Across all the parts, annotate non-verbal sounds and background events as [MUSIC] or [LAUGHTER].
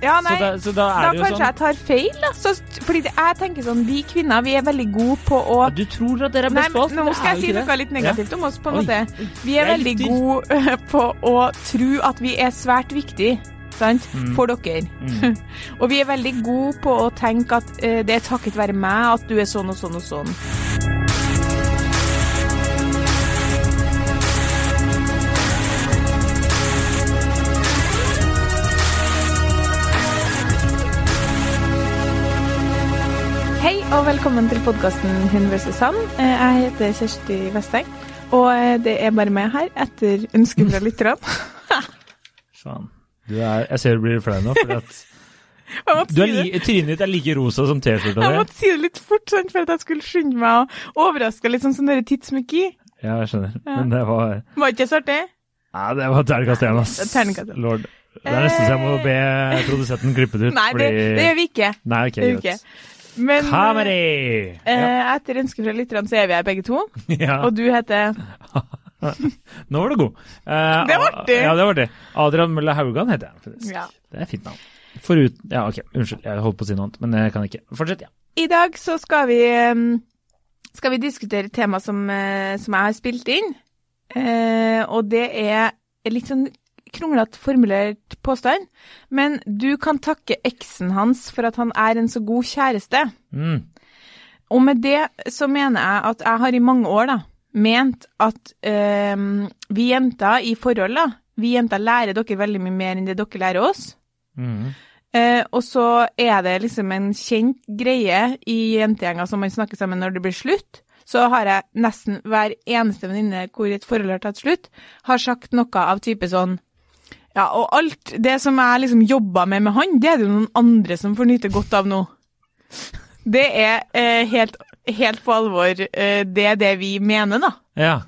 Ja, nei, Så da, så da da kanskje sånn jeg tar feil. Så, fordi det, jeg tenker sånn, vi kvinner vi er veldig gode på å ja, Du tror at dere er best på alt? nå skal jeg si noe litt negativt om oss, på en Oi, måte. Vi er veldig gode på å tro at vi er svært viktige. Sant? Mm. For dere. Mm. [LAUGHS] og vi er veldig gode på å tenke at uh, det er takket være meg at du er sånn og sånn og sånn. Og velkommen til podkasten Hun vs. han. Eh, Jeg heter Kjersti Vesteng, og eh, det er bare meg her etter ønske fra lytterne. [LAUGHS] Faen. Du er, jeg ser du blir flau nå, fordi at [LAUGHS] du er si li, trynet ditt er like rosa som T-skjorta Jeg måtte si det litt fort, sant, for at jeg skulle skynde meg og overraske litt sånn som dere tidsmykki. Ja, jeg skjønner. Ja. Men det var Var ikke så artig? Nei, det var terningkast én, ass. Er terningkast. Lord. Det er nesten så jeg må be produsenten klippe det ut, Nei, det, fordi det gjør vi ikke. Nei, okay, Det gjør vi ikke. Men Comedy! eh, etter ønske fra lytterne så er vi her begge to, [LAUGHS] Ja. og du heter [LAUGHS] Nå var du god. Eh, Det var artig. Ja, det var det. Adrian Mølle Haugan heter jeg. Ja. Det er et fint navn. Forut... Ja, ok, unnskyld. Jeg holdt på å si noe annet, men jeg kan ikke. Fortsett, ja. I dag så skal vi, eh, skal vi diskutere et tema som, eh, som jeg har spilt inn. Eh, og det er litt sånn kronglete formulert påstand, men du kan takke eksen hans for at han er en så god kjæreste. Mm. Og med det så mener jeg at jeg har i mange år da, ment at øh, vi jenter i forhold da, vi jenter lærer dere veldig mye mer enn det dere lærer oss. Mm. Uh, og så er det liksom en kjent greie i jentegjenger som man snakker sammen når det blir slutt. Så har jeg nesten hver eneste venninne hvor et forhold har tatt slutt, har sagt noe av type sånn Ja, og alt det som jeg liksom jobba med med han, det er det jo noen andre som får nyte godt av nå. Det er eh, helt, helt på alvor eh, det er det vi mener, da. Ja.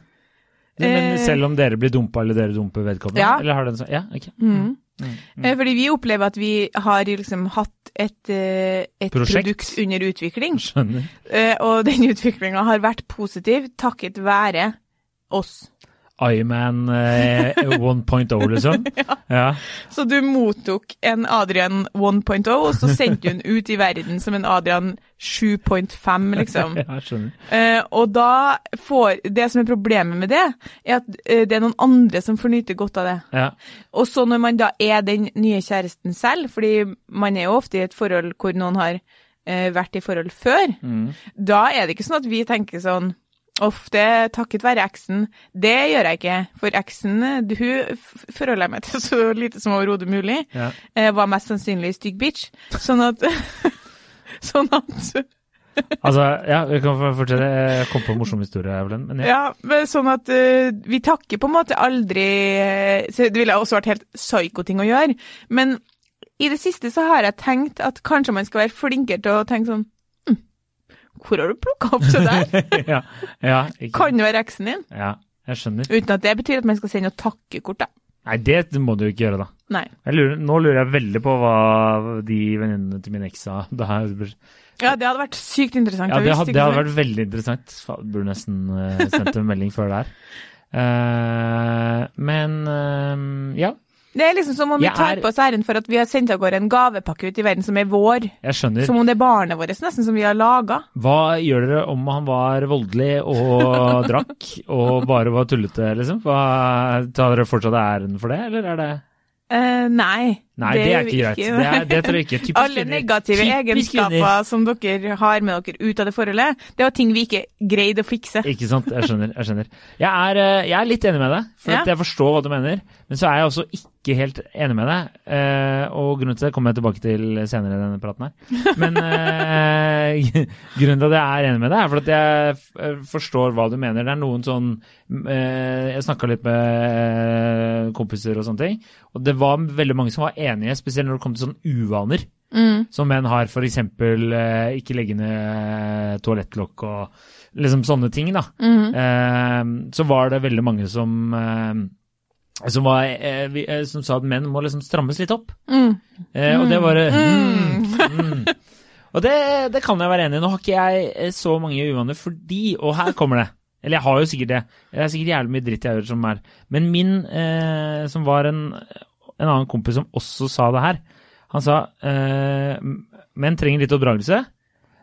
Men Eh. selv om dere blir dumpa, eller dere dumper vedkommende? Ja. Eller har den sånn Ja, ok. Mm. Mm. Eh, Fordi vi opplever at vi har liksom hatt et, eh, et produkt under utvikling. Skjønner. Eh, og den [LAUGHS] utviklinga har vært positiv takket være oss. Iman eh, 1.0, liksom? [LAUGHS] ja. Så du mottok en Adrian 1.0, og så sendte du den ut i verden som en Adrian 7.5, liksom. [LAUGHS] ja, skjønner. Eh, og da får Det som er problemet med det, er at eh, det er noen andre som får nyte godt av det. Ja. Og så når man da er den nye kjæresten selv, fordi man er jo ofte i et forhold hvor noen har eh, vært i forhold før, Mm. da er det ikke sånn at vi tenker sånn Uff, det er takket være eksen. Det gjør jeg ikke. For eksen, eh, hun forholder jeg meg til [LAUGHS] så lite som overhodet mulig. Ja. Eh, var mest sannsynlig stygg bitch. Sånn at [LAUGHS] Sånn at [LAUGHS] Altså, ja, vi kan fortelle. Jeg kom på en morsom historie, Evelyn. Men ja. Ja, men sånn at uh, vi takker på en måte aldri så Det ville også vært helt psyko-ting å gjøre. Men i det siste så har jeg tenkt at kanskje man skal være flinkere til å tenke sånn Hvor har du plukka opp det der? [LAUGHS] ja. ja ikke. Kan det være eksen din? Ja, jeg skjønner. Uten at det betyr at man skal sende noe takkekort, da. Nei, det må du ikke gjøre, da. Nei. Lurer, nå lurer jeg veldig på hva de venninnene til min eks sa. Det her Ja, det hadde vært sykt interessant. Ja, det hadde, det hadde vært veldig interessant. Burde nesten uh, sendt en melding før der. Uh, men uh, ja, Det er liksom som om vi Jeg tar er- på oss æren for at vi har sendt av gårde en gavepakke ut i verden som er vår. jeg skjønner. Som om det er barnet vårt, nesten, som vi har laga. Hva gjør dere om han var voldelig og drakk [LAUGHS] og bare var tullete, liksom? Hva, tar dere fortsatt æren for det, eller er det Uh, nei. Nei, det, er ikke greit. greit. Det, er, det tror jeg ikke. [LAUGHS] Typisk Alle negative Typisk egenskaper kvinner. som dere har med dere ut av det forholdet, det var ting vi ikke greide å fikse. Ikke sant, jeg skjønner. Jeg skjønner. Jeg er, eh, jeg er litt enig med deg, for Ja. jeg forstår hva du mener. Men så er jeg også ikke helt enig med deg, eh, og grunnen til det kommer jeg tilbake til senere i denne praten her. Men eh, [LAUGHS] grunnen til at jeg er enig med deg, er for at jeg eh, forstår hva du mener. Det er noen sånn eh, Jeg snakka litt med kompiser og sånne ting, og det var veldig mange som var enige, spesielt når det kom til sånne uvaner Mm. som menn har, f.eks. Eh, ikke legge ned toalettlokk og liksom sånne ting, da. Mm. Så var det veldig mange som som, var, eh, eh, som sa at menn må liksom strammes litt opp. Mm. Eh, og det var eh, Mm. mm, mm. Og det, det kan jeg være enig i. Nå har ikke jeg eh, så mange uvaner fordi Og her kommer det. Eller jeg har jo sikkert det. Det er sikkert jævlig mye dritt jeg gjør som er Men min, eh, som var en, en annen kompis som også sa det her, Han sa eh, menn trenger litt oppdragelse,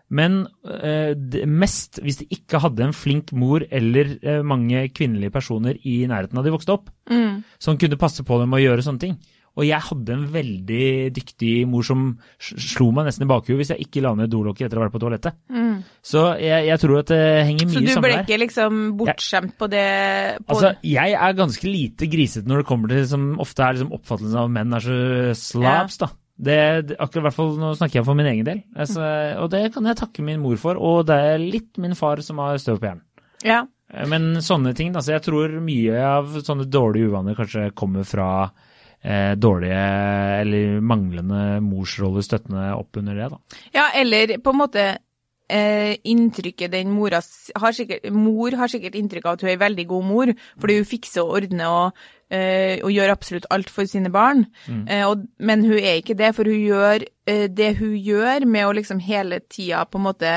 men eh, mest hvis de ikke hadde en flink mor eller eh, mange kvinnelige personer i nærheten av de vokste opp, Mm. som kunne passe på dem og gjøre sånne ting. Og jeg hadde en veldig dyktig mor som slo meg nesten i bakhuet hvis jeg ikke la ned dolokket etter å ha vært på toalettet. Mm. Så jeg, jeg tror at det henger mye sammen der. Så du ble ikke liksom bortskjemt på det på Altså, jeg er ganske lite grisete når det kommer til det som ofte er liksom oppfattelsen av menn er så slabs, da. Det, akkurat hvert fall, Nå snakker jeg for min egen del, altså, og det kan jeg takke min mor for. Og det er litt min far som har støv på hjernen. Ja. Men sånne ting, altså, jeg tror mye av sånne dårlige uvaner kanskje kommer fra eh, dårlige eller manglende morsrolle støttende opp under det, da. ja, eller på en måte eh, inntrykket den mora har sikkert, Mor har sikkert inntrykk av at hun er en veldig god mor, fordi hun fikser og ordner og, eh, og gjør absolutt alt for sine barn. Eh, og, men hun er ikke det, for hun gjør eh, det hun gjør med å liksom hele tida på en måte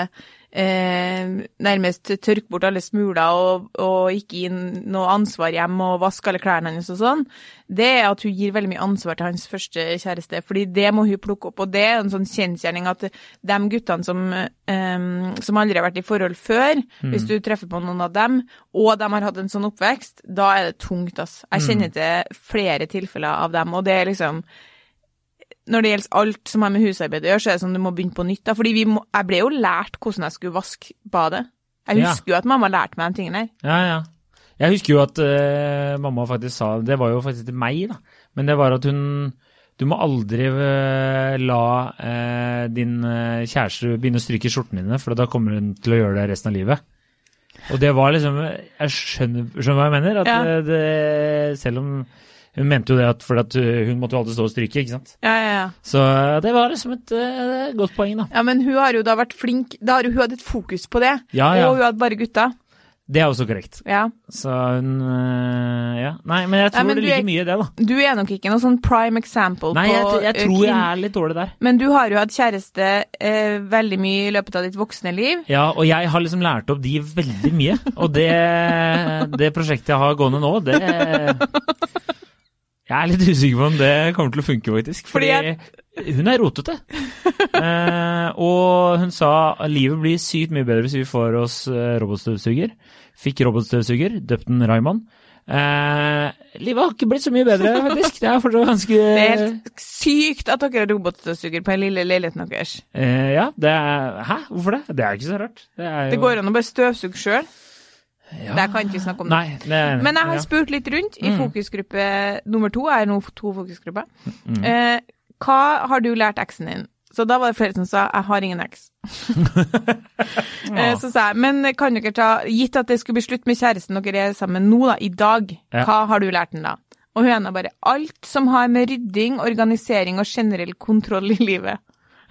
eh, nærmest tørke bort alle smuler og, og ikke gi noe ansvar hjem og vaske alle klærne hennes og sånn, det er at hun gir veldig mye ansvar til hans første kjæreste. fordi det må hun plukke opp. Og det er en sånn kjensgjerning at de guttene som, eh, som aldri har vært i forhold før, hvis du treffer på noen av dem, og de har hatt en sånn oppvekst, da er det tungt, ass. Jeg kjenner til flere tilfeller av dem, og det er liksom når det gjelder alt som har med husarbeid å gjøre, så er det sånn du må begynne på nytt. da, fordi vi må, Jeg ble jo lært hvordan jeg skulle vaske badet. Jeg Ja. husker jo at mamma lærte meg de tingene der. Ja, ja. Jeg husker jo at uh, mamma faktisk sa Det var jo faktisk til meg, da. Men det var at hun Du må aldri uh, la uh, din kjæreste begynne å stryke skjortene dine, for da kommer hun til å gjøre det resten av livet. Og det var liksom Jeg skjønner, skjønner hva jeg mener. At Ja. det, selv om Hun mente jo det at, for at eh, hun måtte jo alltid stå og stryke, ikke sant. Ja, ja, ja. Så eh, det var liksom et uh, godt poeng, da. Ja, Men hun har jo da vært flink. Da har hun hatt et fokus på det. Ja, ja. Og hun hadde bare gutta. Det er også korrekt. Ja. Så hun Ja. Nei, men jeg tror men det ligger er- mye i det, da. Du er nok ikke noe sånn prime example Nei, på jeg, jeg eh, tror jeg er litt dårlig der. Men du har jo hatt kjæreste eh, veldig mye i løpet av ditt voksne liv. Ja, og jeg har liksom lært opp de veldig mye. Og det, det prosjektet jeg har gående nå, det Jeg er litt usikker på om det kommer til å funke, faktisk. Fordi, Fordi hun er rotete. [LAUGHS] Eh, og hun sa at livet blir sykt mye bedre hvis vi får oss eh, robotstøvsuger. Fikk robotstøvsuger, døpt den Raymond. Eh, livet har ikke blitt så mye bedre, faktisk. Det er fortsatt ganske Det er helt sykt at dere har robotstøvsuger på den lille leiligheten deres. eh, Ja, det er Hæ, hvorfor det? Det er ikke så rart. Det, jo, Det går an å bare støvsuge sjøl. Ja. Det kan ikke snakke om det. Nei, det er, Men jeg har spurt litt rundt i Mm. fokusgruppe nummer to. Jeg er nå to fokusgrupper. Mm. Eh, hva har du lært eksen din? Så da var det flere som sa 'jeg har ingen eks'. ja. [LAUGHS] så sa jeg 'men kan dere ta Gitt at det skulle bli slutt med kjæresten dere er sammen nå, da, i dag, Ja. hva har du lært den da? Og hun ene bare 'alt som har med rydding, organisering og generell kontroll i livet'.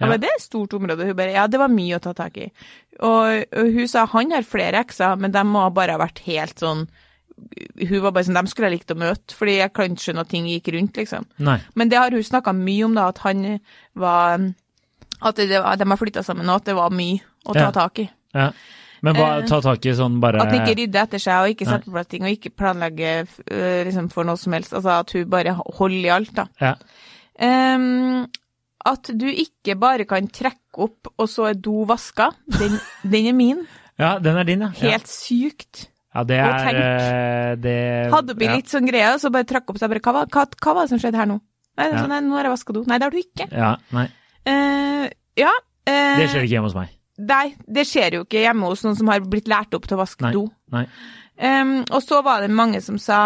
Jeg Ja. bare, det er et stort område. Hun bare ja, det var mye å ta tak i. Og, og hun sa han har flere ekser, men de må bare ha vært helt sånn Hun var bare sånn, dem skulle jeg likt å møte, fordi jeg kan ikke skjønne at ting gikk rundt, liksom. Nei. Men det har hun snakka mye om, da, at han var At det, de har flytta sammen, og at det var mye å ta Ja. tak i. Ja. Men hva, Eh, ta tak i sånn bare At han ikke rydder etter seg, og ikke setter på plass ting, og ikke planlegger eh, liksom, for noe som helst. Altså at hun bare holder i alt, da. Ja. Ehm, at du ikke bare kan trekke opp, og så er do vaska, den, den er min. [LAUGHS] ja, den er din, ja. Helt sykt. Ja, det er tenk. eh, det Hadde oppi ja. litt sånn greie, og så bare trakk opp seg bare hva, hva, hva var det som skjedde her nå? Nei, Ja. sånn, nei, nå har jeg vaska do. Nei, det har du ikke. Ja, nei. Uh, ja. Uh, Det skjer ikke hjemme hos meg. Nei, det skjer jo ikke hjemme hos noen som har blitt lært opp til å vaske Nei. do. Nei. Um, og så var det mange som sa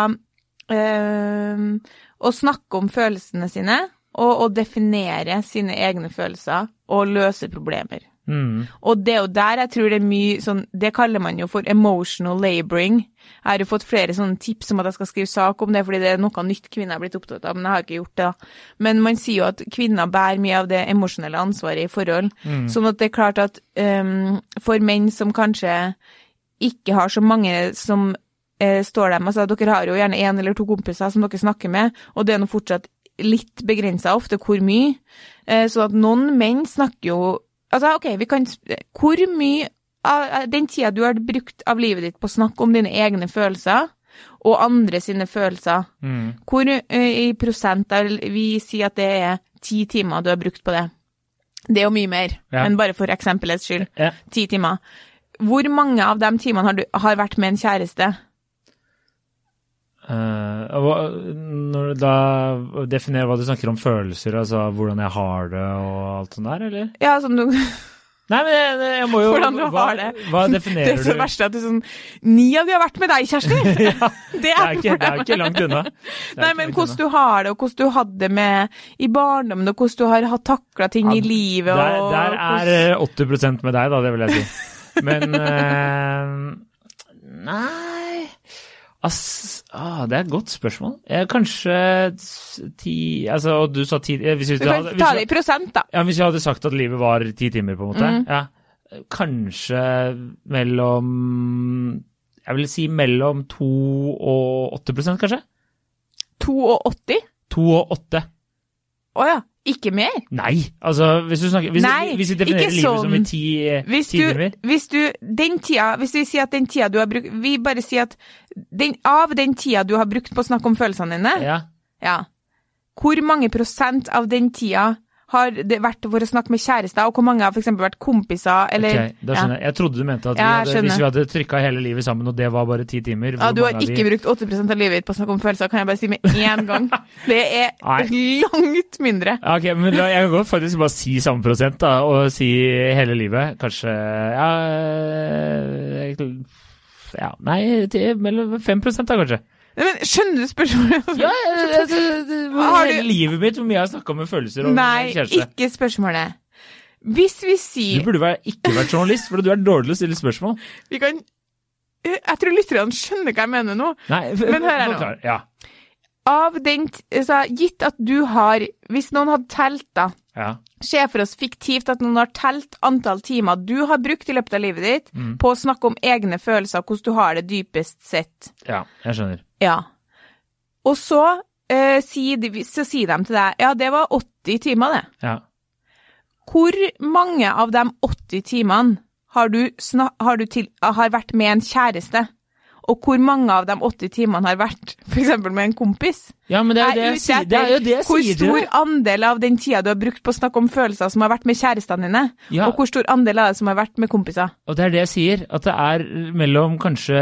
em, å snakke om følelsene sine, og å definere sine egne følelser, og løse problemer. Mm. Og det er jo der jeg tror det er mye sånn Det kaller man jo for emotional laboring. Jeg har jo fått flere sånne tips om at jeg skal skrive sak om det, fordi det er noe nytt kvinner har blitt opptatt av, men jeg har ikke gjort det. Men man sier jo at kvinner bærer mye av det emosjonelle ansvaret i forhold. Mm. Sånn at det er klart at um, for menn som kanskje ikke har så mange som eh, står dem, altså dere har jo gjerne én eller to kompiser som dere snakker med, og det er nå fortsatt litt begrensa ofte hvor mye. Eh, så at noen menn snakker jo Altså, OK, vi kan Hvor mye av den tida du har brukt av livet ditt på å snakke om dine egne følelser, og andre sine følelser, Mm. hvor eh, i prosent av Vi sier at det er ti timer du har brukt på det. Det er jo mye mer, Ja. men bare for eksempelets skyld. Ja. Ti timer. Hvor mange av de timene har du har vært med en kjæreste? Hva- når du da definerer hva du snakker om følelser, altså hvordan jeg har det og alt sånt der, eller? Ja, sånn du Nei, men jeg, jeg må jo Hvordan du hva, har det. Hva Det definerer er så du? verste at du sånn Ni av de har vært med deg, Kjersti! [LAUGHS] ja, Det det, er ikke, det er ikke langt unna. Er [LAUGHS] Nei, men hvordan du har det, og hvordan du hadde det med i barndommen, og hvordan du har hatt takla ting i livet. Der, og der er eh, 80% med deg, da, det vil jeg si. [LAUGHS] Men uh, Nei Ass, ah, Det er et godt spørsmål. Eh, kanskje ti Altså, og du sa ti eh, hvis, vi Du kan hadde- ta det i prosent, da. ja, hvis jeg hadde sagt at livet var ti timer, på en måte. Mm. Ja, kanskje mellom Jeg vil si mellom to og åtte prosent, kanskje? 82? To og åtte. Å ja. Ikke mer? Nei, altså hvis du snakker Hvis, Nei, hvis vi definerer livet livet som i sånn. ti, Hvis ti du, timer hvis du Den tida Hvis vi sier at den tida du har brukt Vi bare sier at den, av den tida du har brukt på å snakke om følelsene dine, Ja. ja. Hvor mange prosent av den tida har det vært for å snakke med kjærester, og hvor mange har f.eks. vært kompiser, eller Ok, da skjønner jeg. Jeg trodde du mente at vi Ja, hadde, hvis vi hadde trykka hele livet sammen, og det var bare ti timer Ja, du har ikke de- brukt 80 av livet ditt på å snakke om følelser, kan jeg bare si med én gang. [LAUGHS] Det er langt mindre. Ja, ok, men da, Jeg kan godt faktisk bare si samme prosent, da, og si hele livet. Kanskje Ja, jeg- ja Nei, mellom 5 da, kanskje. Nei, Men skjønner du spørsmålet? [LAUGHS] Ja, det, Har du- livet mitt, hvor mye jeg har snakka med følelser og Nei, kjæreste. ikke spørsmålet. Hvis vi sier Du burde være, ikke vært journalist, for du er dårlig til å stille spørsmål. Vi kan Jeg tror lytterne skjønner hva jeg mener nå. Nei, Men hør her nå. Ja. Av den t- altså, Gitt at du har Hvis noen hadde telt, da. ja. Se for oss fiktivt at noen har telt antall timer du har brukt i løpet av livet ditt Mm. på å snakke om egne følelser, hvordan du har det dypest sett. Ja, jeg skjønner. Ja. Og så, eh, sier de, så sier de til deg ja, det var 80 timer, det. Ja. Hvor mange av de 80 timene har du, har, du til, har vært med en kjæreste? Og hvor mange av de 80 timene har vært f.eks. med en kompis? ja, men det er jo det Jeg er sier. Det er jo det jeg Hvor sier Hvor stor andel av den tida du har brukt på å snakke om følelser som har vært med kjærestene dine, Ja. og hvor stor andel av det som har vært med kompiser? Og det er det jeg sier, at det er mellom kanskje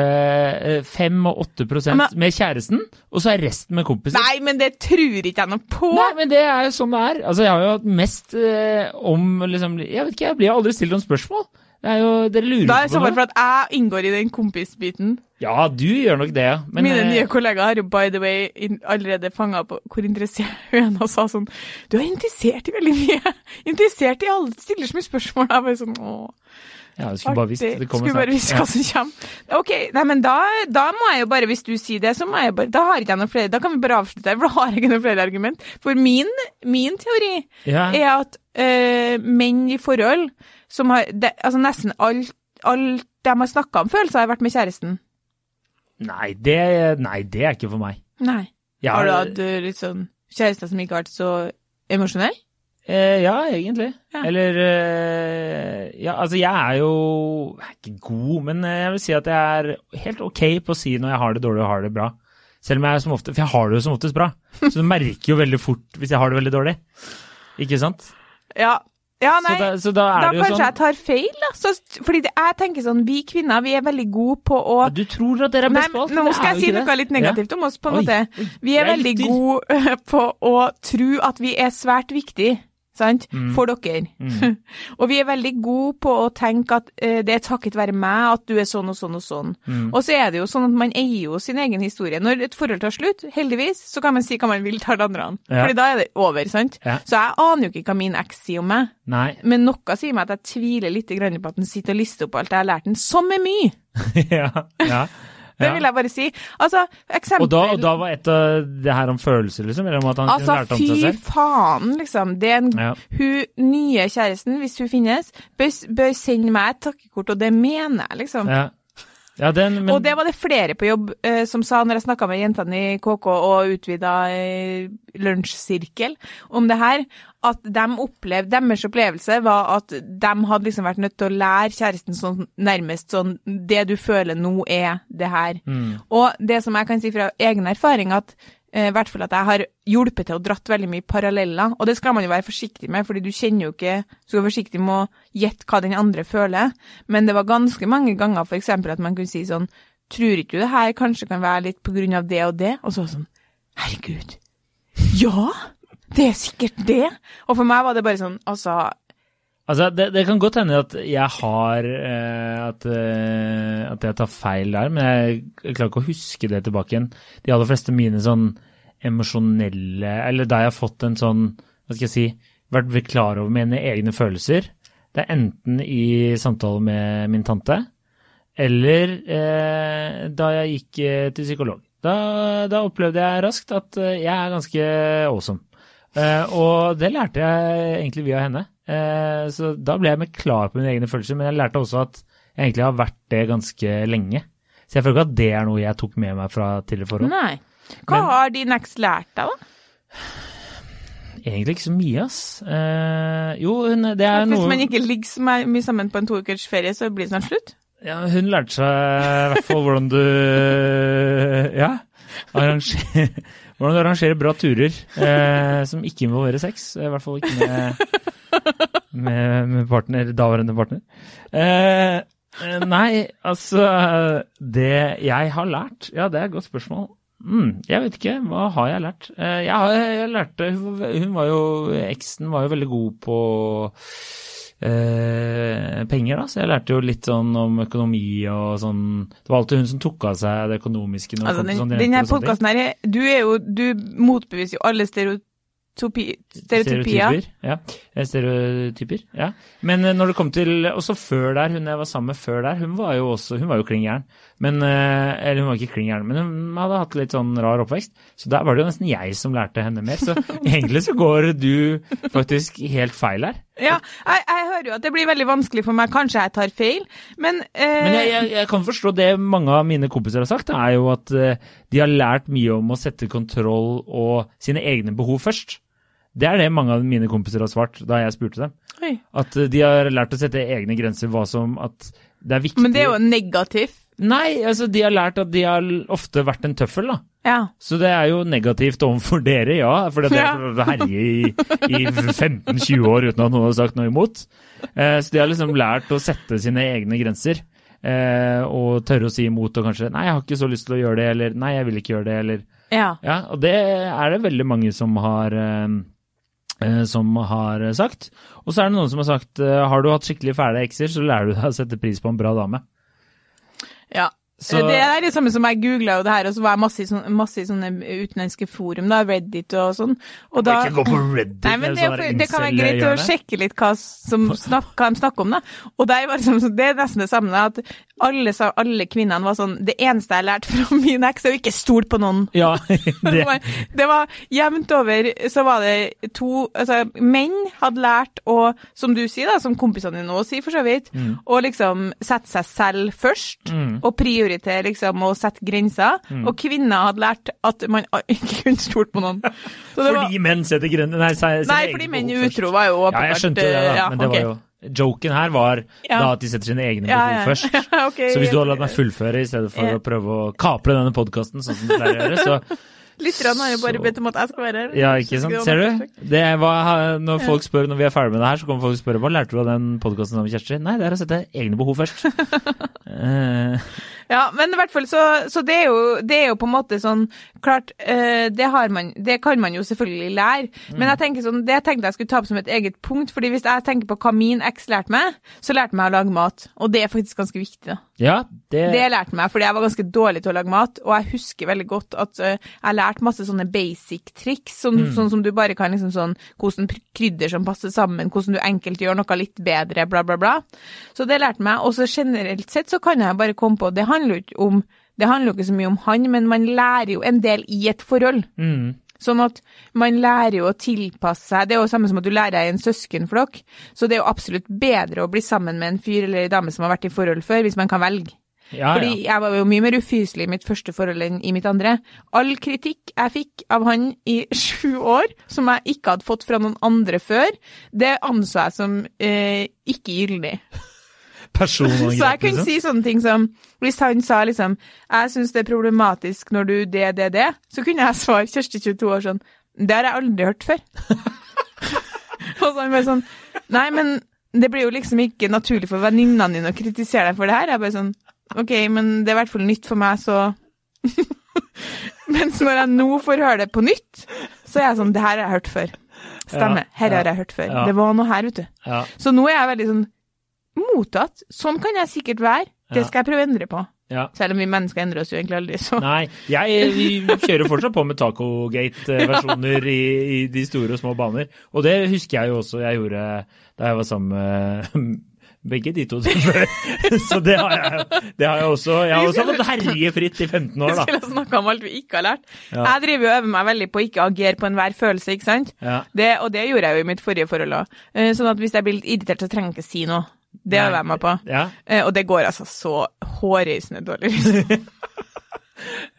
5 og 8 prosent Men- med kjæresten, og så er resten med kompiser. Nei, men det tror ikke jeg noe på! Nei, men det er jo sånn det er. Altså, jeg har jo hatt mest øh, om liksom Jeg vet ikke, jeg blir aldri stilt noen spørsmål. Det er jo, Dere lurer Da er det på så noe. for at jeg inngår i den kompisbiten. Ja, du gjør nok det. Men, Mine eh, nye kollegaer har jo by the way allerede fanga på hvor interessert [LAUGHS] hun er, og sa sånn Du er interessert i veldig mye! [LAUGHS] Interessert i alle, stiller så mye spørsmål. Jeg bare sånn åh. Ja, du skulle bare visst det kommer Skulle bare visst hva som kommer. Ok, nei, men da, da må jeg jo bare, hvis du sier det, så må jeg bare Da har ikke jeg noen flere, da kan vi bare avslutte her, for da har jeg ikke noen flere argument. For min, min teori Ja. er at eh, menn i forhold som har det, Altså nesten alt alt de har snakka om følelser, har vært med kjæresten. Nei, det, nei, det er ikke for meg. Nei. Jeg Har du hatt eh, litt sånn kjærester som ikke har vært så emosjonell? Eh, ja, egentlig. Ja. Eller eh, Ja, altså, jeg er jo jeg er ikke god, men eh, jeg vil si at jeg er helt ok på å si når jeg har det dårlig og har det bra. Selv om jeg er som ofte For jeg har det jo som oftest bra. [LAUGHS] Så du merker jo veldig fort hvis jeg har det veldig dårlig. Ikke sant? Ja. Ja, nei. Så da, så da Da kanskje sånn jeg tar feil, da. Så, fordi det, jeg tenker sånn, vi kvinner vi er veldig gode på å ja, Du tror at dere er best på alt, nå skal jeg si noe det. litt negativt om oss, på en Oi, måte. Vi er veldig gode [LAUGHS] på å tro at vi er svært viktige, sant, Mm. for dere. [LAUGHS] og vi er veldig gode på å tenke at eh, det er takket være meg at du er sånn og sånn og sånn. Mm. Og så er det jo sånn at man eier jo sin egen historie. Når et forhold tar slutt, heldigvis, så kan man si hva man vil til alle andre. Ja. Fordi da er det over, sant. Ja. Så jeg aner jo ikke hva min eks sier om meg. Nei. Men noe sier meg at jeg tviler litt på at den sitter og lister opp alt jeg har lært den, som er mye. [LAUGHS] ja, ja. Det vil jeg bare si. Altså, eksempel Og da, og da var et av det her om følelser, liksom? Eller om at han Altså, lærte om seg fy faen, liksom. Det er en, Ja. Hun nye kjæresten, hvis hun finnes, bør, bør sende meg et takkekort, og det mener jeg, liksom. Ja. Ja, den, men Og det var det flere på jobb eh, som sa når jeg snakka med jentene i KK og utvida eh, lunsjsirkel om det her, at de opplevde, deres opplevelse var at de hadde liksom vært nødt til å lære kjæresten sånn nærmest sånn Det du føler nå, er det her. Mm. Og det som jeg kan si fra egen erfaring, at i hvert fall at jeg har hjulpet til og dratt veldig mye paralleller. Og det skal man jo være forsiktig med, fordi du kjenner jo ikke så være forsiktig med å gjette hva den andre føler. Men det var ganske mange ganger f.eks. at man kunne si sånn Tror ikke du det her kanskje kan være litt på grunn av det og det? Og så sånn Herregud. Ja! Det er sikkert det. Og for meg var det bare sånn, altså Altså, det, det, kan godt hende at jeg har eh, at, eh, at, jeg tar feil der, men jeg, klarer ikke å huske det tilbake igjen. De aller fleste mine sånn emosjonelle Eller da jeg har fått en sånn Hva skal jeg si Vært klar over mine egne følelser. Det er enten i samtale med min tante, eller eh, da jeg gikk eh, til psykolog. Da, da, opplevde jeg raskt at eh, jeg er ganske awesome. Eh, og det lærte jeg egentlig via henne. Eh, så da ble jeg mer klar på mine egne følelser, men jeg lærte også at jeg egentlig har vært det ganske lenge. Så jeg føler ikke at det er noe jeg tok med meg fra tidligere forhold. Nei. Hva men, har din eks lært deg, da? Egentlig ikke så mye, ass. Eh, jo, hun, det er Hvis noe Hvis man ikke ligger så mye sammen på en to ukers ferie, så blir det snart slutt? Ja, hun lærte seg i hvert fall hvordan du [LAUGHS] Ja. Arranger, [LAUGHS] hvordan du arrangerer bra turer eh, som ikke involverer sex. I hvert fall ikke med med, med partner, daværende partner. Eh, eh, nei, altså Det jeg har lært Ja, det er et godt spørsmål. Mm, jeg vet ikke. Hva har jeg lært? Eh, jeg, har, jeg lærte Hun var jo Eksen var jo veldig god på eh, penger, da. Så jeg lærte jo litt sånn om økonomi og sånn. Det var alltid hun som tok av seg det økonomiske. Altså, den, sånn denne podkasten her, du er jo Du motbeviser jo alle stereotyper Stereotypier. Ja. Eh, stereotyper. Ja. Men eh, når det kom til Også før der, hun jeg var sammen med før der, hun var jo også Hun var jo klin gæren. Eh, Eller hun var ikke klin gæren, men hun hadde hatt litt sånn rar oppvekst. Så der var det jo nesten jeg som lærte henne mer. Så [LAUGHS] egentlig så går du faktisk helt feil her. Ja, jeg, jeg, hører jo at det blir veldig vanskelig for meg. Kanskje jeg tar feil, men eh... Men jeg, jeg, jeg, kan forstå det mange av mine kompiser har sagt, er jo at de har lært mye om å sette kontroll og sine egne behov først. Det er det mange av mine kompiser har svart da jeg spurte dem. Oi. At eh, de har lært å sette egne grenser, hva som at det er viktig Men det er jo negativt. Nei, altså de har lært at de har ofte vært en tøffel, da. Ja. Så det er jo negativt overfor dere, ja. For det er å herje i, i 15-20 år uten at noen har sagt noe imot. Eh, så de har liksom lært å sette sine egne grenser. Eh, og tørre å si imot og kanskje 'nei, jeg har ikke så lyst til å gjøre det', eller 'nei, jeg vil ikke gjøre det', eller Ja. ja og det er det veldig mange som har Eh, som har sagt. Og så er det noen som har sagt eh, har du hatt skikkelig fæle ekser, så lærer du deg å sette pris på en bra dame. Ja. Så... Det er det samme som jeg googla det her, og så var jeg masse i sånne, masse i sånne utenlandske forum, da, Reddit og sånn. Og da... Ikke gå på Reddit, Nei, men det, for, det kan være greit å sjekke litt hva, snak, hva, de snakker om, da. Og det er, liksom, det er nesten det samme, da, at alle, alle, kvinnene var sånn Det eneste jeg lærte fra [LAUGHS] min eks, er å ikke stole på noen. Ja, [LAUGHS] det. det, var, det var jevnt over så var det to Altså, menn hadde lært å, som du sier, da, som kompisene dine nå sier for så vidt, mm. å liksom sette seg selv først, mm. og prioritere liksom å sette grenser. Mm. Og kvinner hadde lært at man [LAUGHS] ikke kunne stole på noen. fordi var, menn setter grenser Nei, nei fordi menn utro var jo åpenbart Ja, jeg skjønte det, da, ja, men det okay. var jo Joken her var ja. da at de setter sine egne behov ja, først. [LAUGHS] okay, så hvis du hadde latt meg fullføre i stedet for å prøve å kapre denne podkasten, sånn som du pleier å gjøre, så [LAUGHS] Lytterne har jo bare bedt om at jeg skal være her. Ja, ikke sant. Ser du? Det var, når folk spør når vi er ferdig med det her, så kommer folk og spør hva lærte du av den podkasten med Kjersti? Nei, det er å sette egne behov først. Ja, men i hvert fall så, så det, er jo, det, er jo, på en måte sånn Klart, uh, det, man, det, kan man jo selvfølgelig lære. Mm. Men jeg tenker sånn, det tenkte jeg skulle ta opp som et eget punkt. fordi hvis jeg tenker på hva min eks lærte meg, så lærte meg å lage mat. Og det er faktisk ganske viktig. da. Ja, det... det lærte meg fordi jeg var ganske dårlig til å lage mat. Og jeg husker veldig godt at uh, jeg lærte masse sånne basic triks. Sånn, mm. sånn, som du bare kan liksom sånn Hvordan krydder som passer sammen, hvordan du enkelt gjør noe litt bedre, bla, bla, bla. Så det lærte meg. Og så generelt sett så kan jeg bare komme på det handler jo ikke om Det handler jo ikke så mye om han, men man lærer jo en del i et forhold. Mm. Sånn at man lærer jo å tilpasse seg. Det er jo samme som at du lærer deg i en søskenflokk. Så det er jo absolutt bedre å bli sammen med en fyr eller en dame som har vært i forhold før, hvis man kan velge. Ja, Fordi ja. jeg var jo mye mer ufyselig i mitt første forhold enn i mitt andre. All kritikk jeg fikk av han i [LAUGHS] sju år, som jeg ikke hadde fått fra noen andre før, det anså jeg som eh, ikke gyldig. Personangrep, [LAUGHS] Så jeg kunne liksom. si sånne ting som Hvis han sa liksom 'Jeg syns det er problematisk når du det, det, det', så kunne jeg svare Kjersti 22 år sånn 'Det har jeg aldri hørt før'. [LAUGHS] og så han bare sånn 'Nei, men det blir jo liksom ikke naturlig for venninnene dine å kritisere deg for det her'. Jeg bare sånn 'OK, men det er i hvert fall nytt for meg, så' [LAUGHS] Mens når jeg nå får høre det på nytt, så er jeg sånn 'Det her har jeg hørt før'. Stemmer. Her har jeg hørt før. Det var noe her, vet du. Ja, Så nå er jeg veldig sånn mottatt. Sånn kan jeg sikkert være. Det skal jeg prøve å endre på. ja. Selv om vi mennesker endrer oss jo egentlig aldri, så Nei, jeg, vi kjører fortsatt på med Tacogate-versjoner i, i de store og små baner. Og det husker jeg jo også jeg gjorde da jeg var sammen med begge de to [LAUGHS] før. Så det har jeg, det har jeg også. Jeg har også fått herje fritt i 15 år, Vi da. skulle snakke om alt vi ikke har lært. Ja. Jeg driver og øver meg veldig på å ikke agere på enhver følelse, ikke sant? Ja. Det, og det gjorde jeg jo i mitt forrige forhold òg. Sånn at hvis jeg blir litt irritert, så trenger jeg ikke si noe. Det har jeg vært med på. Ja. Eh, Og det går altså så hårreisende dårlig. liksom. [LAUGHS]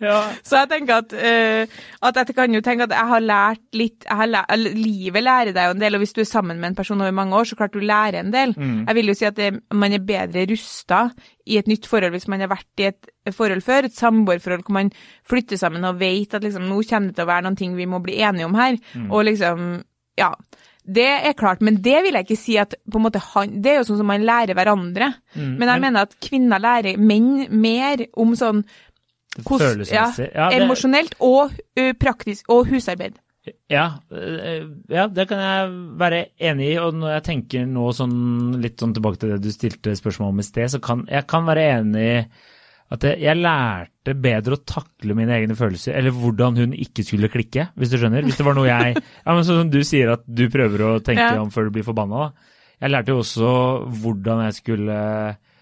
ja. Så jeg tenker at, uh, at jeg kan jo tenke at jeg har lært litt har lært, Livet lærer deg jo en del, og hvis du er sammen med en person over mange år, så klart du lærer en del. Mm. Jeg vil jo si at det, man er bedre rusta i et nytt forhold hvis man har vært i et forhold før, et samboerforhold hvor man flytter sammen og vet at liksom, nå kommer det til å være noen ting vi må bli enige om her. Mm. Og liksom, ja. Det er klart, men det vil jeg ikke si at på en måte han, Det er jo sånn som man lærer hverandre. Mm. Men jeg mener at kvinner lærer menn mer om sånn hos. Ja, Ja, det- emosjonelt og uh, praktisk og husarbeid. Ja, ja, det kan jeg være enig i. Og når jeg tenker nå sånn litt sånn tilbake til det du stilte spørsmål om i sted, så kan jeg kan være enig i at jeg, lærte bedre å takle mine egne følelser, eller hvordan hun ikke skulle klikke, hvis du skjønner. Hvis det var noe jeg [LAUGHS] Ja, men sånn som du sier at du prøver å tenke Ja. om før du blir forbanna, da. Jeg lærte jo også hvordan jeg skulle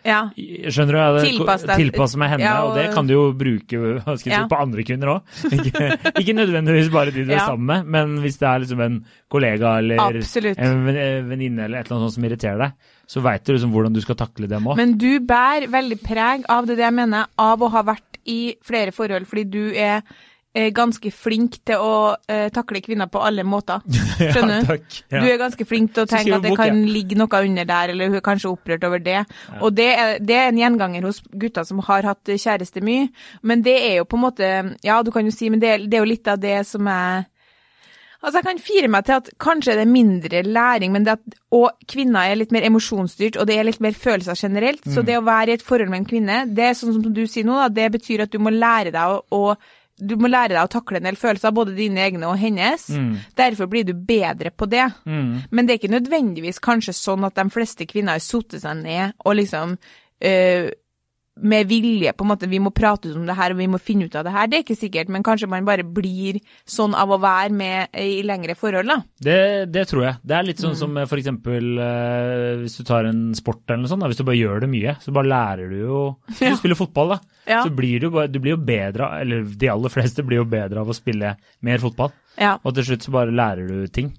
Ja. Skjønner du? Jeg, Tilpasse tilpasse meg henne, Ja, og, og- det kan du jo bruke Ja. si, på andre kvinner òg. [LAUGHS] Ikke, ikke nødvendigvis bare de du er sammen med, men hvis det er liksom en kollega eller Absolutt. en venninne eller et eller annet sånt som irriterer deg, så veit du liksom hvordan du skal takle dem òg. Men du bærer veldig preg av det, det jeg mener, av å ha vært i flere forhold, fordi du er ganske flink til å uh, takle kvinner på alle måter. [LAUGHS] Skjønner du? takk. Ja. Du er ganske flink til å tenke at det bok, kan ligge noe under der, eller hun er kanskje opprørt over det. Og det er, det er en gjenganger hos gutter som har hatt kjæreste mye. Men det er jo på en måte Ja, du kan jo si, men det, det er jo litt av det som er Altså, jeg kan fire meg til at kanskje det er mindre læring, men det at, og kvinner er litt mer emosjonsstyrt, og det er litt mer følelser generelt. Så det å være i et forhold med en kvinne, det er sånn som du sier nå, da, det betyr at du må lære deg å, å du må lære deg å takle en del følelser, både dine egne og hennes. Derfor blir du bedre på det. Mm. Men det er ikke nødvendigvis kanskje sånn at de fleste kvinner har satt seg ned og liksom øh, med vilje på en måte, vi må prate ut om det her og vi må finne ut av det her. Det er ikke sikkert, men kanskje man bare blir sånn av å være med i lengre forhold, da. Det, det tror jeg. Det er litt Mm. sånn som eh, for eksempel eh, hvis du tar en sport eller noe sånt, da, hvis du bare gjør det mye, så bare lærer du jo [LAUGHS] Hvis Ja. du spiller fotball, da, Ja. så blir du, bare, du blir jo bedre Eller de aller [LAUGHS] fleste blir jo bedre av å spille mer fotball. Ja. Og til slutt så bare lærer du ting.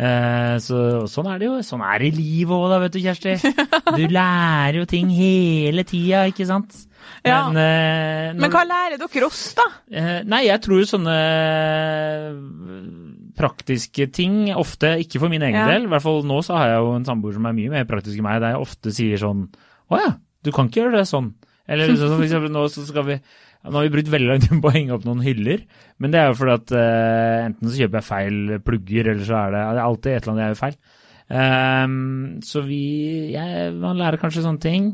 Eh, så sånn er det jo. Sånn er det i livet òg, da, vet du, Kjersti. [LAUGHS] Du lærer jo ting hele tida, ikke sant? Ja. Men, når, Men hva lærer dere oss, da? Eh, nei, jeg tror sånne eh, praktiske ting ofte, ikke for min egen Ja. del, i hvert fall nå så har jeg jo en samboer som er mye mer praktisk enn meg, der jeg ofte sier sånn Å ja, du kan ikke gjøre det sånn. Eller så, for eksempel nå så skal vi nå har vi brukt veldig lang tid på å henge opp noen hyller, men det er jo fordi at uh, enten så kjøper jeg feil plugger, eller så er det, det er alltid et eller annet jeg gjør feil. Um, så vi jeg, Man lærer kanskje sånne ting.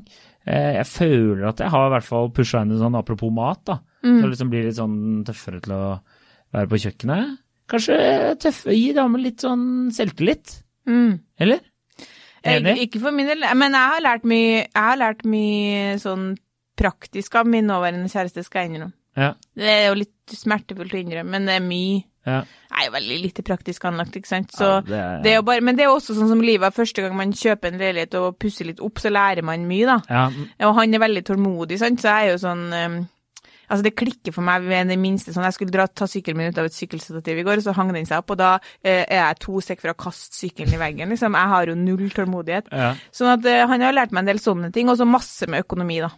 Uh, jeg føler at jeg har i hvert fall pusha inn en sånn apropos mat, da. Mm. Så liksom blir litt sånn tøffere til å være på kjøkkenet. Kanskje tøffe, gi damer litt sånn selvtillit, Mm. eller? Enig? ikke for min del, men jeg har lært mye, jeg har lært mye sånn praktisk av min nåværende kjæreste, skal jeg innrømme. Ja. Det er jo litt smertefullt å innrømme, men det er mye. ja. Jeg er jo veldig lite praktisk anlagt, ikke sant. Så Ja, det er- det er bare, men det er også sånn som livet. Første gang man kjøper en leilighet og pusser litt opp, så lærer man mye, da. Ja, Og han er veldig tålmodig, sant, så jeg er jo sånn um, Altså, det klikker for meg ved det minste sånn. Jeg skulle dra, ta sykkelen min ut av et sykkelstativ i går, og så hang den seg opp, og da eh, er jeg to sekk fra å kaste sykkelen i veggen, liksom. Jeg har jo null tålmodighet. ja. Sånn at eh, han har lært meg en del sånne ting, og så masse med økonomi, da.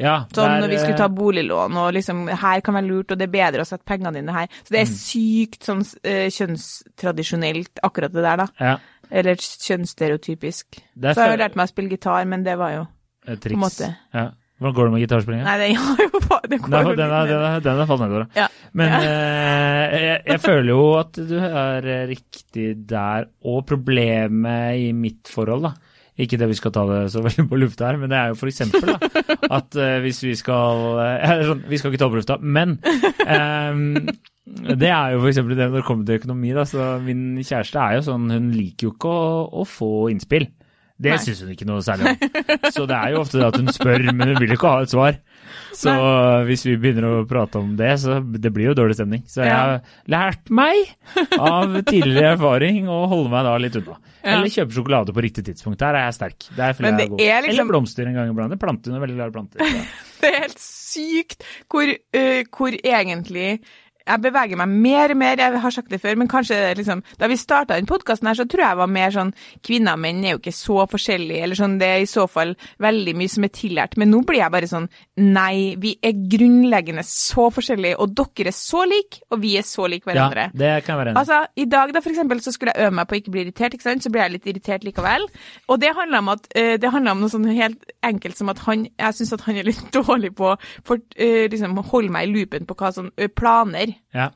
Ja Sånn er, når vi skulle ta eh, boliglån, og liksom her kan være lurt, og det er bedre å sette pengene dine her. Så Mm. det er sykt sånn eh, kjønnstradisjonelt, akkurat det der, da. ja. Eller kjønnsstereotypisk. Er Så jeg har lært meg å spille gitar, men det var jo Et på en måte. Ja. Hvordan går det med gitarspillinga? Nei, den har jo bare Den den er, den er den har falt nedover. Ja. Men Ja. eh, jeg, jeg føler jo at du er riktig der. Og problemet i mitt forhold, da. Ikke det vi skal ta det så [LAUGHS] veldig på lufta her, men det er jo for eksempel da, [LAUGHS] at uh, hvis vi skal uh, sånn, Vi skal ikke ta på lufta, men um, det er jo eksempel det når det kommer til økonomi. da, så Min kjæreste er jo sånn, hun liker jo ikke å, å få innspill. Det Nei. syns hun ikke noe særlig om. Så det er jo ofte det at hun spør, men hun vil ikke ha et svar. Så hvis vi begynner å prate om det, så det blir jo dårlig stemning. Så jeg har lært meg av tidligere erfaring å holde meg da litt unna. Ja. Eller kjøpe sjokolade på riktig tidspunkt. Der er jeg sterk. Det er det er liksom- Eller blomster en gang iblant. Planter, hun er veldig glad i planter. så. [LAUGHS] Det er helt sykt hvor, uh, hvor egentlig jeg beveger meg mer og mer, jeg har sagt det før, men kanskje liksom Da vi starta den podkasten her, så tror jeg jeg var mer sånn Kvinner og menn er jo ikke så forskjellige, eller sånn, det er i så fall veldig mye som er tillært. Men nå blir jeg bare sånn Nei, vi er grunnleggende så forskjellige, og dere er så like, og vi er så like Ja, det kan jeg være enig. Altså, I dag da, for eksempel, så skulle jeg øve meg på å ikke bli irritert, ikke sant? så ble jeg litt irritert likevel. Og det handler om, at, eh, det handla om noe sånn helt enkelt som at han, jeg syns at han er litt [LAUGHS] dårlig på å eh, liksom, holde meg i loopen på hva sånn planer. Ja.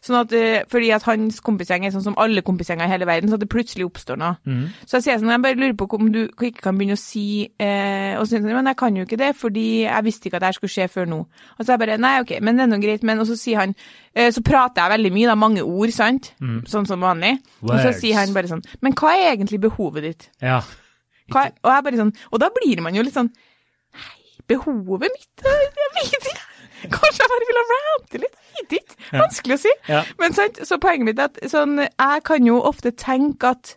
Sånn at, eh, fordi at hans kompisgjeng er sånn som alle kompisgjenger i hele verden, så at det plutselig oppstår noe. Mm. Så jeg sier sånn, jeg bare lurer på om du ikke kan begynne å si eh, Og sånn, men jeg kan jo ikke det, fordi jeg visste ikke at det skulle skje før nå. Og så jeg bare nei, ok, men det er nå greit. Men og så sier han eh, Så prater jeg veldig mye, da, mange ord, sant? Sånn som vanlig. Og så sier han bare sånn Men hva er egentlig behovet ditt? ja. Hva og jeg bare sånn Og da blir man jo litt sånn Nei, behovet mitt Jeg vet ikke. [LAUGHS] Kanskje jeg bare ville rante litt? Vet ikke. Vanskelig å si. Ja. Men sant, så poenget mitt er at sånn, jeg kan jo ofte tenke at,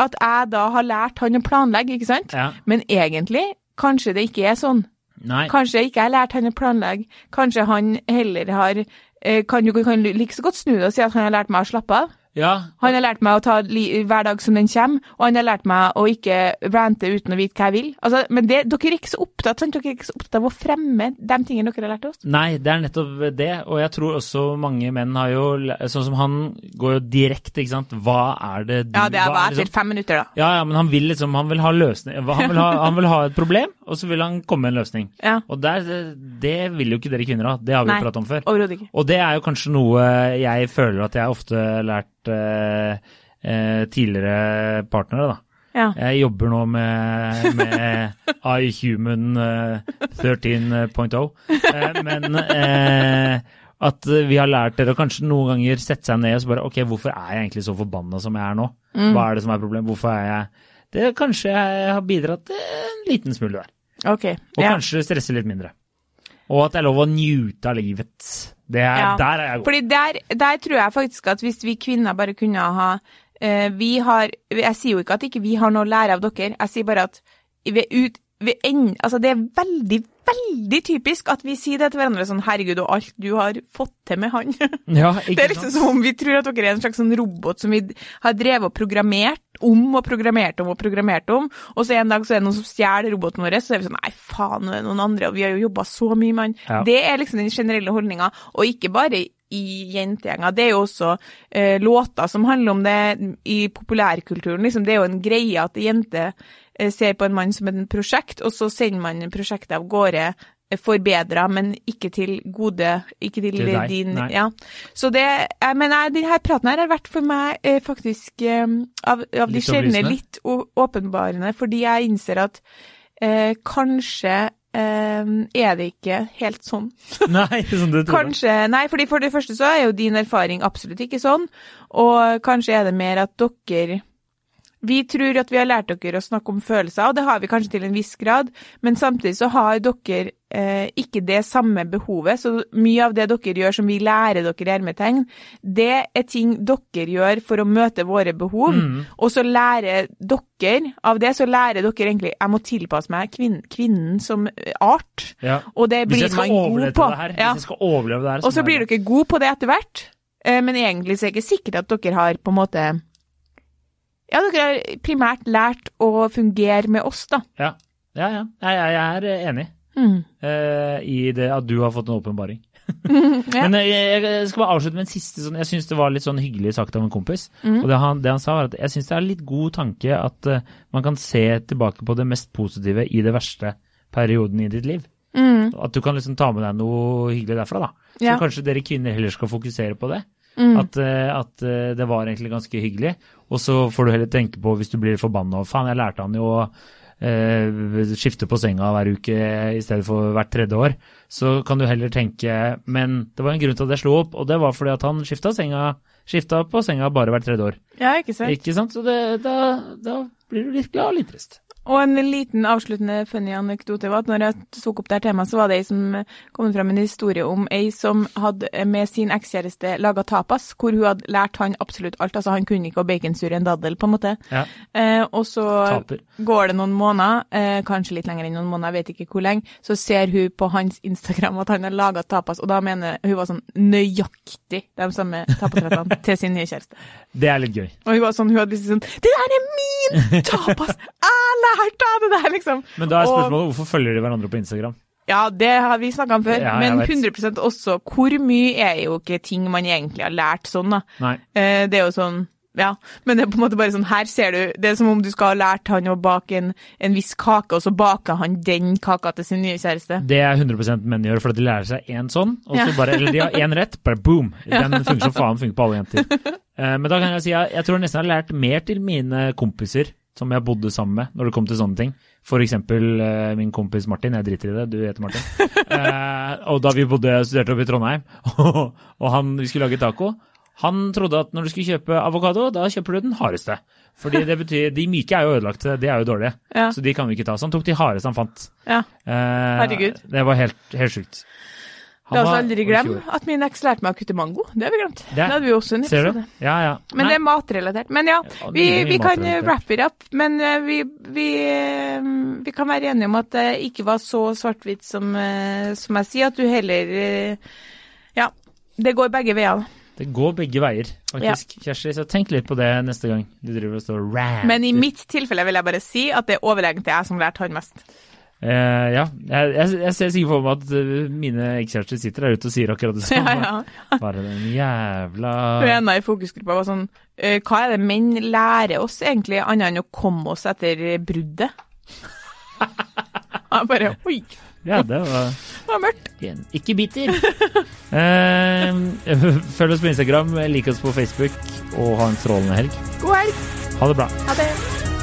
at jeg da har lært han å planlegge, ikke sant? ja. Men egentlig, kanskje det ikke er sånn. Nei. Kanskje jeg ikke har lært han å planlegge. Kanskje han heller har eh, Kan jo kan like så godt snu det og si at han har lært meg å slappe av. Ja. Han har lært meg å ta hver dag som den kommer, og han har lært meg å ikke rante uten å vite hva jeg vil. Altså, men det, dere er ikke så opptatt sant? Dere er ikke så opptatt av å fremme de tingene dere har lært oss. Nei, det er nettopp det, og jeg tror også mange menn har jo Sånn som han går jo direkte, ikke sant. Hva er det du Ja, det hva er etter liksom- fem minutter, da. Ja, ja, men han vil liksom Han vil ha løsning Han han vil ha et problem, og så vil han komme med en løsning. Ja, Og der, det vil jo ikke dere kvinner ha. Det har vi Nei. jo pratet om før. Ikke. Og det er jo kanskje noe jeg føler at jeg ofte har lært eh, eh, tidligere partnere, da. Ja. Jeg jobber nå med, med iHuman eh, 13.0, eh, men eh, at vi har lært dere å kanskje noen ganger sette seg ned og så bare Ok, hvorfor er jeg egentlig så forbanna som jeg er nå? Mm. Hva er det som er problemet? Hvorfor er jeg det, Kanskje jeg har bidratt en liten smule der. Ok. Og Ja. kanskje stresse litt mindre. Og at det er lov å njute av livet. Det er, Ja. Der er jeg god. Fordi der, der tror jeg faktisk at hvis vi kvinner bare kunne ha uh, Vi har Jeg sier jo ikke at ikke vi har noe å lære av dere, jeg sier bare at ved ut, en, altså det er veldig, veldig typisk at vi sier det til hverandre sånn Herregud, og alt du har fått til med han. [LAUGHS] Ja, Det er liksom som om vi tror at dere er en slags sånn robot som vi har drevet og programmert om og programmert om og programmert om, og så en dag så er det noen som stjeler roboten vår, så er vi sånn Nei, faen, nå er det noen andre, og vi har jo jobba så mye, mann. Ja. Det er liksom den generelle holdninga, og ikke bare i jentegjenger. Det er jo også eh, låter som handler om det i populærkulturen. Liksom, det er jo en greie at jenter ser på en mann som et prosjekt, og så sender man prosjektet av gårde eh, forbedra, men ikke til gode Ikke til, Til deg, din nei. Ja. Så det Men mener, denne praten her har vært for meg eh, faktisk eh, av, av de sjeldne litt åpenbarende, fordi jeg innser at eh, kanskje eh, er det ikke helt sånn. [LAUGHS] Nei, som du tror. Kanskje, nei, fordi For det første så er jo din erfaring absolutt ikke sånn, og kanskje er det mer at dere Vi tror at vi har lært dere å snakke om følelser, og det har vi kanskje til en viss grad, men samtidig så har dere eh, ikke det samme behovet. Så mye av det dere gjør som vi lærer dere i hermetegn, det er ting dere gjør for å møte våre behov. Mm. Og så lærer dere av det, så lærer dere egentlig Jeg må tilpasse meg kvinnen, kvinnen som art. Ja. Og det blir man god på. her, Ja. hvis jeg skal overleve det her Og så blir dere gode på det etter hvert, eh, men egentlig så er det ikke sikkert at dere har på en måte Ja, dere har primært lært å fungere med oss, da. Ja, ja. ja. Jeg, jeg, er enig Mm. uh, i det at du har fått en åpenbaring. [LAUGHS] [LAUGHS] Ja. Men eh, jeg, jeg skal bare avslutte med en siste sånn Jeg syns det var litt sånn hyggelig sagt av en kompis. Mm. Og det han, det han sa, var at jeg syns det er litt god tanke at uh, man kan se tilbake på det mest positive i det verste perioden i ditt liv. Mm. At du kan liksom ta med deg noe hyggelig derfra, da. Så Ja. kanskje dere kvinner heller skal fokusere på det. Mm. At, eh, at eh, det var egentlig ganske hyggelig. Og så får du heller tenke på, hvis du blir forbanna faen, jeg lærte han jo å eh, skifte på senga hver uke i stedet for hvert tredje år, så kan du heller tenke Men det var en grunn til at jeg slo opp, og det var fordi at han skifta, senga, skifta på senga bare hvert tredje år. ja, ikke sant. Ikke sant? Så det, da, da blir du litt glad og litt trist. Og en liten avsluttende funny anekdote var at når jeg tok opp det her temaet, så var det ei som kom frem en historie om ei som hadde med sin ekskjæreste laga tapas, hvor hun hadde lært han absolutt alt. Altså han kunne ikke å baconsurre en daddel, på en måte. Ja. Eh, og så Taper. går det noen måneder, eh, kanskje litt lenger enn noen måneder, jeg vet ikke hvor lenge, så ser hun på hans Instagram at han har laga tapas, og da mener hun var sånn nøyaktig de samme tapasrettene til sin nye kjæreste. [LAUGHS] Det er litt gøy. Og hun var sånn, hun hadde lyst til sånn Det der er min tapas! [LAUGHS] Jeg lært av det der, liksom! Men da er Og- spørsmålet hvorfor følger de hverandre på Instagram? Ja, det har vi snakka om før, Ja, men 100% også hvor mye er jo ikke ting man egentlig har lært sånn, da. Nei. Eh, det er jo sånn ja, men det er på en måte bare sånn, her ser du, det er som om du skal ha lært han å bake en, en viss kake, og så baker han den kaka til sin nye kjæreste. Det er 100 menn gjør, for at de lærer seg én sånn, og så Ja. bare, eller de har én rett, bare boom! [LAUGHS] Den funker som faen, funker på alle jenter. [LAUGHS] Eh, men da kan jeg si at jeg tror jeg nesten har lært mer til mine kompiser som jeg bodde sammen med, når det kom til sånne ting. For eksempel eh, min kompis Martin, jeg driter i det, du heter Martin. uh, [LAUGHS] og da vi bodde, studerte oppe i Trondheim, [LAUGHS] og han, vi skulle lage taco, han trodde at når du skulle kjøpe avokado, da kjøper du den hardeste. Fordi det betyr, de myke er jo ødelagte, de er jo dårlige. Ja. Så de kan vi ikke ta. Så han tok de hardeste han fant. Ja. Eh, Herregud. Det var helt, helt sjukt. La oss aldri glemme at min eks lærte meg å kutte mango. Det har vi glemt. Det- Det hadde vi også en episode. Ja, ja. Men det er matrelatert. Men ja, Ja, vi, vi kan wrap it up. Men eh, vi, vi, eh, vi kan være enige om at det ikke var så svart-hvitt som, eh, som jeg sier, at du heller Ja, det går begge veier. Det går begge veier, faktisk. Kjersti, så tenk litt på det neste gang du driver og står og. Men i mitt tilfelle vil jeg bare si at det er overlegent jeg som lærte han mest. Eh, ja, jeg, jeg, jeg ser sikkert for meg at eh, mine ekskjærester sitter der ute og sier akkurat det Ja, samme. ja. [LAUGHS] Bare den jævla Hun ene i fokusgruppa var sånn uh, Hva er det menn lærer oss egentlig, annet enn å komme oss etter bruddet? [LAUGHS] Jeg bare Oi, Ja, det var det var mørkt. Ikke bitter. uh, [LAUGHS] følg oss på Instagram, lik oss på Facebook, og ha en strålende helg. God helg. Ha det bra. Ha det.